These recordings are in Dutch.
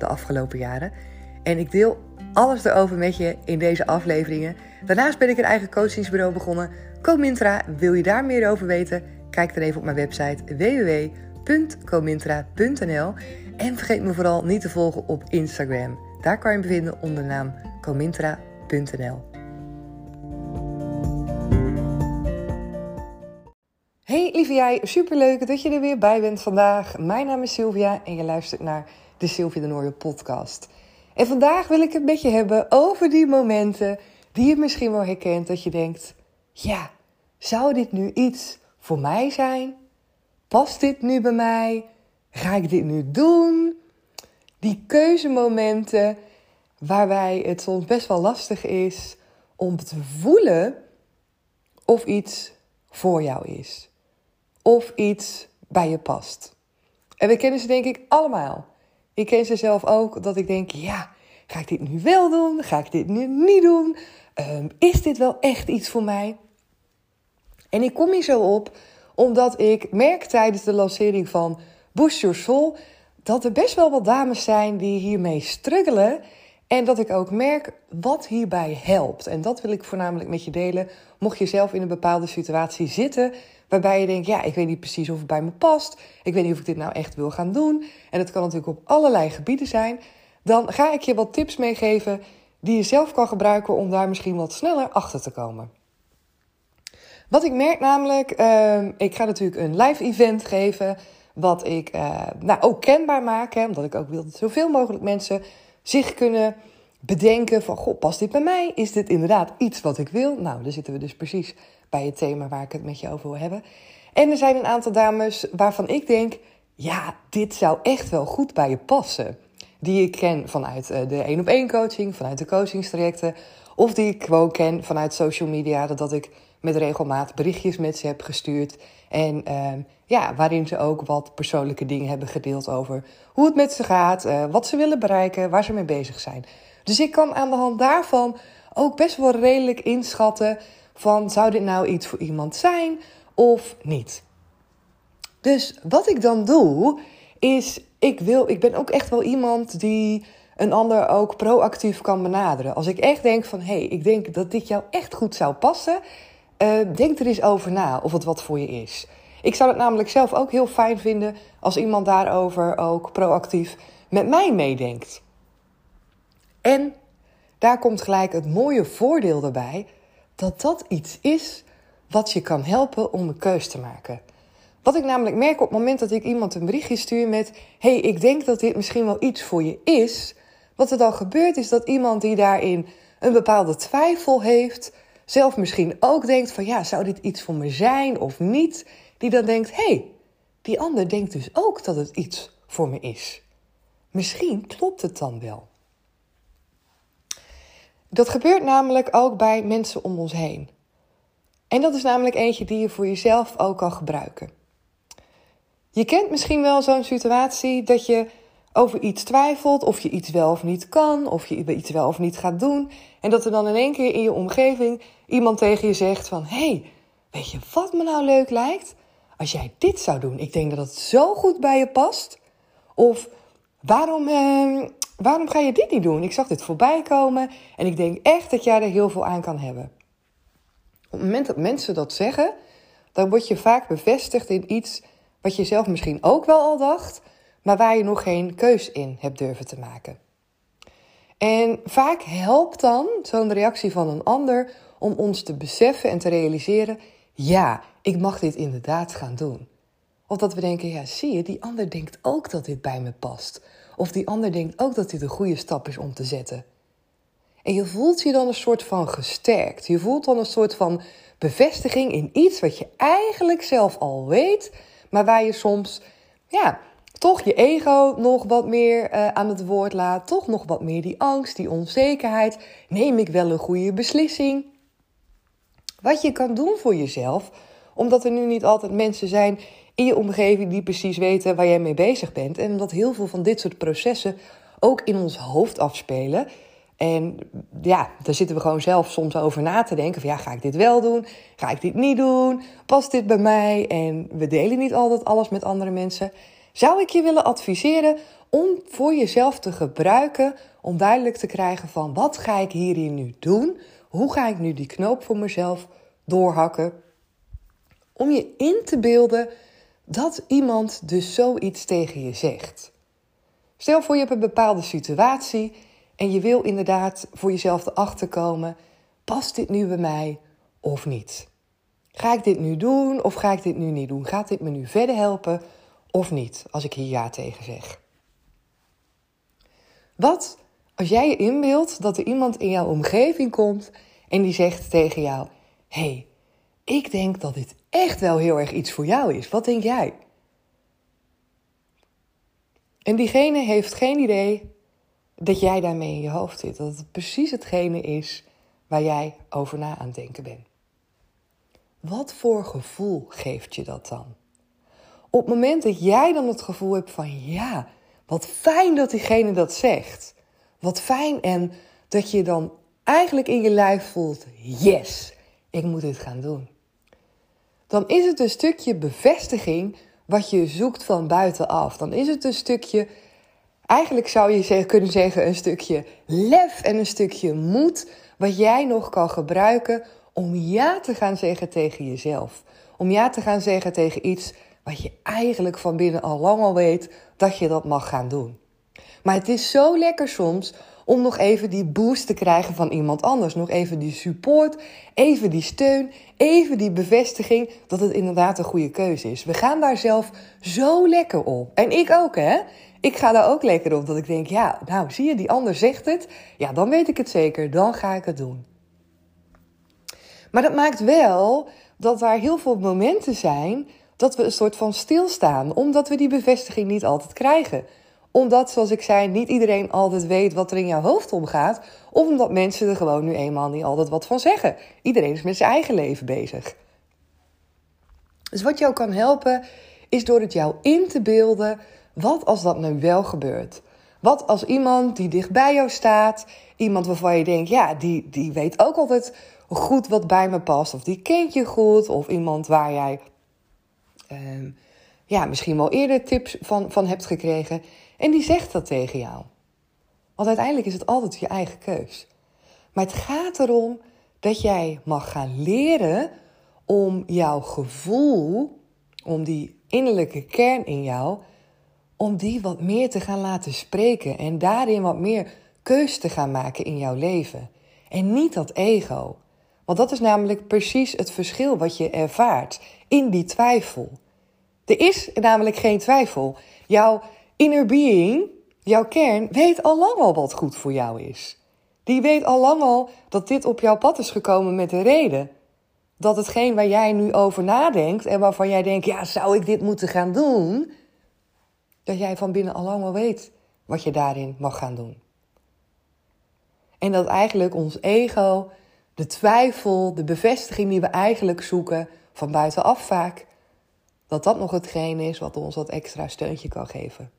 de afgelopen jaren. En ik deel alles erover met je in deze afleveringen. Daarnaast ben ik een eigen coachingsbureau begonnen. Comintra, wil je daar meer over weten? Kijk dan even op mijn website www.comintra.nl. En vergeet me vooral niet te volgen op Instagram. Daar kan je me vinden onder de naam comintra.nl. Hey lieve jij, superleuk dat je er weer bij bent vandaag. Mijn naam is Sylvia en je luistert naar de Sylvia de Nooijen podcast. En vandaag wil ik het met je hebben over die momenten die je misschien wel herkent. Dat je denkt, ja, zou dit nu iets voor mij zijn? Past dit nu bij mij? Ga ik dit nu doen? Die keuzemomenten waarbij het soms best wel lastig is om te voelen of iets voor jou is. Of iets bij je past. En we kennen ze denk ik allemaal. Ik ken ze zelf ook, dat ik denk, ja, ga ik dit nu wel doen? Ga ik dit nu niet doen? Um, is dit wel echt iets voor mij? En ik kom hier zo op omdat ik merk tijdens de lancering van Boost Your Soul dat er best wel wat dames zijn die hiermee struggelen. En dat ik ook merk wat hierbij helpt. En dat wil ik voornamelijk met je delen. Mocht je zelf in een bepaalde situatie zitten waarbij je denkt: ja, ik weet niet precies of het bij me past. Ik weet niet of ik dit nou echt wil gaan doen. En dat kan natuurlijk op allerlei gebieden zijn. Dan ga ik je wat tips meegeven die je zelf kan gebruiken om daar misschien wat sneller achter te komen. Wat ik merk namelijk, uh, ik ga natuurlijk een live event geven. Wat ik uh, nou, ook kenbaar maak. Omdat ik ook wil dat zoveel mogelijk mensen zich kunnen bedenken van... Goh, past dit bij mij? Is dit inderdaad iets wat ik wil? Nou, daar zitten we dus precies bij het thema waar ik het met je over wil hebben. En er zijn een aantal dames waarvan ik denk... Ja, dit zou echt wel goed bij je passen. Die ik ken vanuit eh, de één op één coaching, vanuit de coachingstrajecten... of die ik gewoon ken vanuit social media... dat ik met regelmaat berichtjes met ze heb gestuurd... En uh, ja, waarin ze ook wat persoonlijke dingen hebben gedeeld over hoe het met ze gaat, uh, wat ze willen bereiken, waar ze mee bezig zijn. Dus ik kan aan de hand daarvan ook best wel redelijk inschatten van zou dit nou iets voor iemand zijn of niet. Dus wat ik dan doe is ik wil ik ben ook echt wel iemand die een ander ook proactief kan benaderen. Als ik echt denk van hé, hey, ik denk dat dit jou echt goed zou passen, uh, denk er eens over na of het wat voor je is. Ik zou het namelijk zelf ook heel fijn vinden als iemand daarover ook proactief met mij meedenkt. En daar komt gelijk het mooie voordeel erbij dat dat iets is wat je kan helpen om een keus te maken. Wat ik namelijk merk op het moment dat ik iemand een berichtje stuur met: hey, ik denk dat dit misschien wel iets voor je is. Wat er dan gebeurt is dat iemand die daarin een bepaalde twijfel heeft, zelf misschien ook denkt van ja, zou dit iets voor me zijn of niet? Die dan denkt, hey, die ander denkt dus ook dat het iets voor me is. Misschien klopt het dan wel. Dat gebeurt namelijk ook bij mensen om ons heen. En dat is namelijk eentje die je voor jezelf ook kan gebruiken. Je kent misschien wel zo'n situatie dat je over iets twijfelt, of je iets wel of niet kan, of je iets wel of niet gaat doen. En dat er dan in één keer in je omgeving iemand tegen je zegt van... hé, hey, weet je wat me nou leuk lijkt? Als jij dit zou doen, ik denk dat het zo goed bij je past. Of waarom, eh, waarom ga je dit niet doen? Ik zag dit voorbij komen en ik denk echt dat jij er heel veel aan kan hebben. Op het moment dat mensen dat zeggen, dan word je vaak bevestigd in iets wat je zelf misschien ook wel al dacht, maar waar je nog geen keus in hebt durven te maken. En vaak helpt dan zo'n reactie van een ander om ons te beseffen en te realiseren: ja, ik mag dit inderdaad gaan doen. Of dat we denken: ja, zie je, die ander denkt ook dat dit bij me past. Of die ander denkt ook dat dit een goede stap is om te zetten. En je voelt je dan een soort van gesterkt. Je voelt dan een soort van bevestiging in iets wat je eigenlijk zelf al weet, maar waar je soms ja, toch je ego nog wat meer uh, aan het woord laat, toch nog wat meer die angst, die onzekerheid. Neem ik wel een goede beslissing? Wat je kan doen voor jezelf, omdat er nu niet altijd mensen zijn in je omgeving die precies weten waar jij mee bezig bent. En omdat heel veel van dit soort processen ook in ons hoofd afspelen. En ja, daar zitten we gewoon zelf soms over na te denken. Van ja, ga ik dit wel doen? Ga ik dit niet doen? Past dit bij mij? En we delen niet altijd alles met andere mensen. Zou ik je willen adviseren om voor jezelf te gebruiken, om duidelijk te krijgen van wat ga ik hierin nu doen? Hoe ga ik nu die knoop voor mezelf doorhakken? Om je in te beelden dat iemand dus zoiets tegen je zegt. Stel voor je hebt een bepaalde situatie en je wil inderdaad voor jezelf erachter komen: past dit nu bij mij of niet? Ga ik dit nu doen of ga ik dit nu niet doen? Gaat dit me nu verder helpen of niet als ik hier ja tegen zeg? Wat als jij je inbeeldt dat er iemand in jouw omgeving komt en die zegt tegen jou: hey, ik denk dat dit echt wel heel erg iets voor jou is. Wat denk jij? En diegene heeft geen idee dat jij daarmee in je hoofd zit. Dat het precies hetgene is waar jij over na aan het denken bent. Wat voor gevoel geeft je dat dan? Op het moment dat jij dan het gevoel hebt van ja, wat fijn dat diegene dat zegt. Wat fijn en dat je dan eigenlijk in je lijf voelt: yes, ik moet dit gaan doen. Dan is het een stukje bevestiging wat je zoekt van buitenaf. Dan is het een stukje, eigenlijk zou je kunnen zeggen, een stukje lef en een stukje moed, wat jij nog kan gebruiken om ja te gaan zeggen tegen jezelf. Om ja te gaan zeggen tegen iets wat je eigenlijk van binnen al lang al weet dat je dat mag gaan doen. Maar het is zo lekker soms om nog even die boost te krijgen van iemand anders. Nog even die support, even die steun, even die bevestiging dat het inderdaad een goede keuze is. We gaan daar zelf zo lekker op. En ik ook, hè? Ik ga daar ook lekker op. Dat ik denk, ja, nou zie je, die ander zegt het. Ja, dan weet ik het zeker. Dan ga ik het doen. Maar dat maakt wel dat er heel veel momenten zijn dat we een soort van stilstaan, omdat we die bevestiging niet altijd krijgen omdat, zoals ik zei, niet iedereen altijd weet wat er in jouw hoofd omgaat. Of omdat mensen er gewoon nu eenmaal niet altijd wat van zeggen. Iedereen is met zijn eigen leven bezig. Dus wat jou kan helpen, is door het jou in te beelden. Wat als dat nu wel gebeurt? Wat als iemand die dicht bij jou staat, iemand waarvan je denkt, ja, die, die weet ook altijd goed wat bij me past, of die kent je goed, of iemand waar jij ehm, ja, misschien wel eerder tips van, van hebt gekregen. En die zegt dat tegen jou. Want uiteindelijk is het altijd je eigen keus. Maar het gaat erom dat jij mag gaan leren om jouw gevoel, om die innerlijke kern in jou, om die wat meer te gaan laten spreken en daarin wat meer keus te gaan maken in jouw leven. En niet dat ego. Want dat is namelijk precies het verschil wat je ervaart in die twijfel. Er is namelijk geen twijfel. Jouw inner being, jouw kern, weet al lang al wat goed voor jou is. Die weet al lang al dat dit op jouw pad is gekomen met een reden. Dat hetgeen waar jij nu over nadenkt en waarvan jij denkt, ja, zou ik dit moeten gaan doen? Dat jij van binnen al lang al weet wat je daarin mag gaan doen. En dat eigenlijk ons ego, de twijfel, de bevestiging die we eigenlijk zoeken, van buitenaf vaak, dat dat nog hetgeen is wat ons dat extra steuntje kan geven.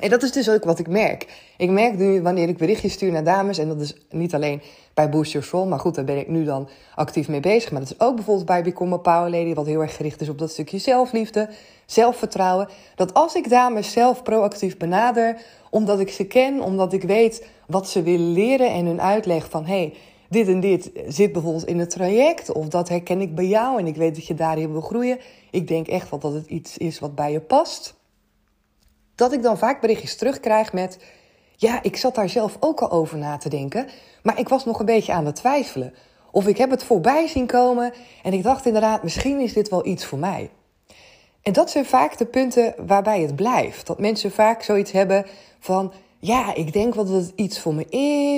En dat is dus ook wat ik merk. Ik merk nu wanneer ik berichtjes stuur naar dames, en dat is niet alleen bij Boost Your Soul, maar goed, daar ben ik nu dan actief mee bezig. Maar dat is ook bijvoorbeeld bij Become a Power Lady, wat heel erg gericht is op dat stukje zelfliefde, zelfvertrouwen. Dat als ik dames zelf proactief benader, omdat ik ze ken, omdat ik weet wat ze willen leren en hun uitleg van hey, dit en dit zit bijvoorbeeld in het traject, of dat herken ik bij jou en ik weet dat je daarin wil groeien. Ik denk echt wel dat het iets is wat bij je past dat ik dan vaak berichtjes terugkrijg met: Ja, ik zat daar zelf ook al over na te denken, maar ik was nog een beetje aan het twijfelen. Of ik heb het voorbij zien komen en ik dacht inderdaad, misschien is dit wel iets voor mij. En dat zijn vaak de punten waarbij het blijft. Dat mensen vaak zoiets hebben van: Ja, ik denk wel dat het iets voor me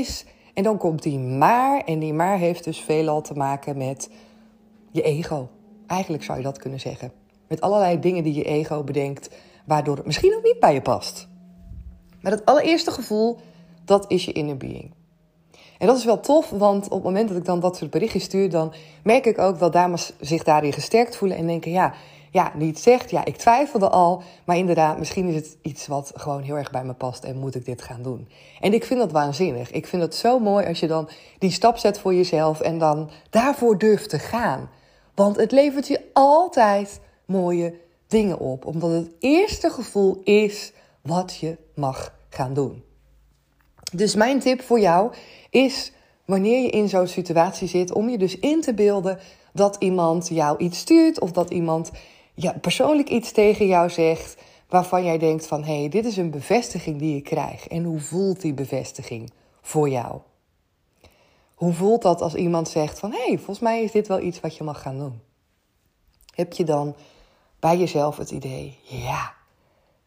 is. En dan komt die maar. En die maar heeft dus veelal te maken met je ego. Eigenlijk zou je dat kunnen zeggen. Met allerlei dingen die je ego bedenkt waardoor het misschien ook niet bij je past. Maar het allereerste gevoel, dat is je inner being. En dat is wel tof, want op het moment dat ik dan dat soort berichtjes stuur, dan merk ik ook dat dames zich daarin gesterkt voelen en denken: ja, ja, niet zegt, ja, ik twijfelde al, maar inderdaad, misschien is het iets wat gewoon heel erg bij me past en moet ik dit gaan doen. En ik vind dat waanzinnig. Ik vind het zo mooi als je dan die stap zet voor jezelf en dan daarvoor durft te gaan. Want het levert je altijd mooie dingen op, omdat het eerste gevoel is wat je mag gaan doen. Dus mijn tip voor jou is wanneer je in zo'n situatie zit, om je dus in te beelden dat iemand jou iets stuurt of dat iemand ja, persoonlijk iets tegen jou zegt waarvan jij denkt van hé, hey, dit is een bevestiging die ik krijg. En hoe voelt die bevestiging voor jou? Hoe voelt dat als iemand zegt van hé, hey, volgens mij is dit wel iets wat je mag gaan doen? Heb je dan bij jezelf het idee, ja,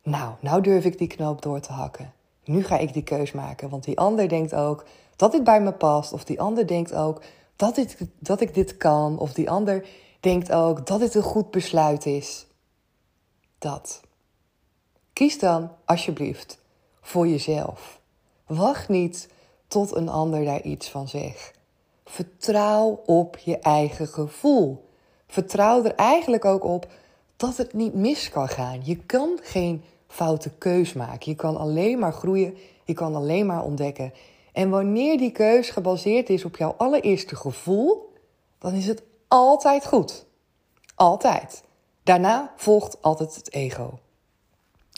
nou, nou durf ik die knoop door te hakken. Nu ga ik die keus maken, want die ander denkt ook dat dit bij me past. Of die ander denkt ook dat, dit, dat ik dit kan. Of die ander denkt ook dat dit een goed besluit is. Dat. Kies dan alsjeblieft voor jezelf. Wacht niet tot een ander daar iets van zegt. Vertrouw op je eigen gevoel. Vertrouw er eigenlijk ook op dat het niet mis kan gaan. Je kan geen foute keus maken. Je kan alleen maar groeien, je kan alleen maar ontdekken. En wanneer die keus gebaseerd is op jouw allereerste gevoel, dan is het altijd goed. Altijd. Daarna volgt altijd het ego.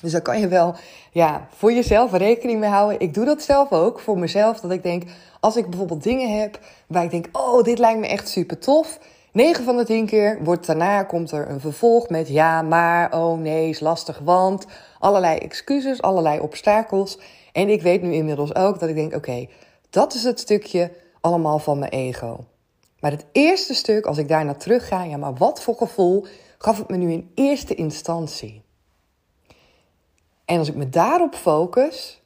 Dus daar kan je wel ja, voor jezelf rekening mee houden. Ik doe dat zelf ook voor mezelf. Dat ik denk, als ik bijvoorbeeld dingen heb waar ik denk, oh, dit lijkt me echt super tof. 9 van de 10 keer wordt daarna komt er een vervolg met ja, maar, oh nee, is lastig, want allerlei excuses, allerlei obstakels. En ik weet nu inmiddels ook dat ik denk, oké, dat is het stukje allemaal van mijn ego. Maar het eerste stuk, als ik daar naar terug ga, ja, maar wat voor gevoel gaf het me nu in eerste instantie? En als ik me daarop focus,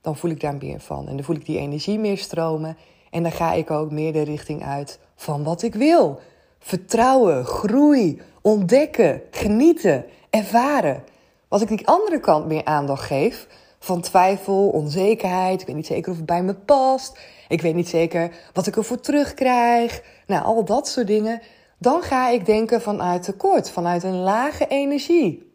dan voel ik daar meer van. En dan voel ik die energie meer stromen. En dan ga ik ook meer de richting uit van wat ik wil. Vertrouwen, groei, ontdekken, genieten, ervaren. Als ik die andere kant meer aandacht geef, van twijfel, onzekerheid, ik weet niet zeker of het bij me past, ik weet niet zeker wat ik ervoor terugkrijg, nou al dat soort dingen, dan ga ik denken vanuit tekort, vanuit een lage energie.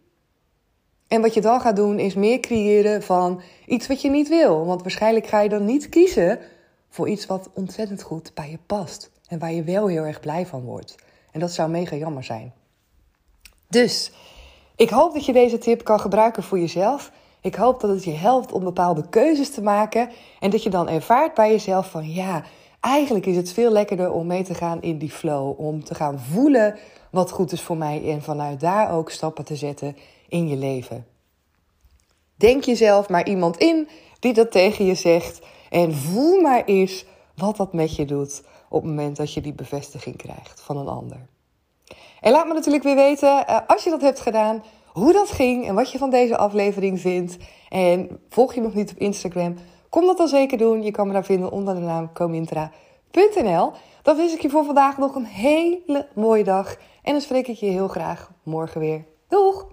En wat je dan gaat doen is meer creëren van iets wat je niet wil, want waarschijnlijk ga je dan niet kiezen voor iets wat ontzettend goed bij je past en waar je wel heel erg blij van wordt. En dat zou mega jammer zijn. Dus ik hoop dat je deze tip kan gebruiken voor jezelf. Ik hoop dat het je helpt om bepaalde keuzes te maken en dat je dan ervaart bij jezelf van ja, eigenlijk is het veel lekkerder om mee te gaan in die flow, om te gaan voelen wat goed is voor mij en vanuit daar ook stappen te zetten in je leven. Denk jezelf maar iemand in die dat tegen je zegt en voel maar eens wat dat met je doet op het moment dat je die bevestiging krijgt van een ander. En laat me natuurlijk weer weten, eh, als je dat hebt gedaan, hoe dat ging en wat je van deze aflevering vindt. En volg je nog niet op Instagram, kom dat dan zeker doen. Je kan me daar vinden onder de naam comintra.nl. Dan wens ik je voor vandaag nog een hele mooie dag. En dan spreek ik je heel graag morgen weer. Doeg!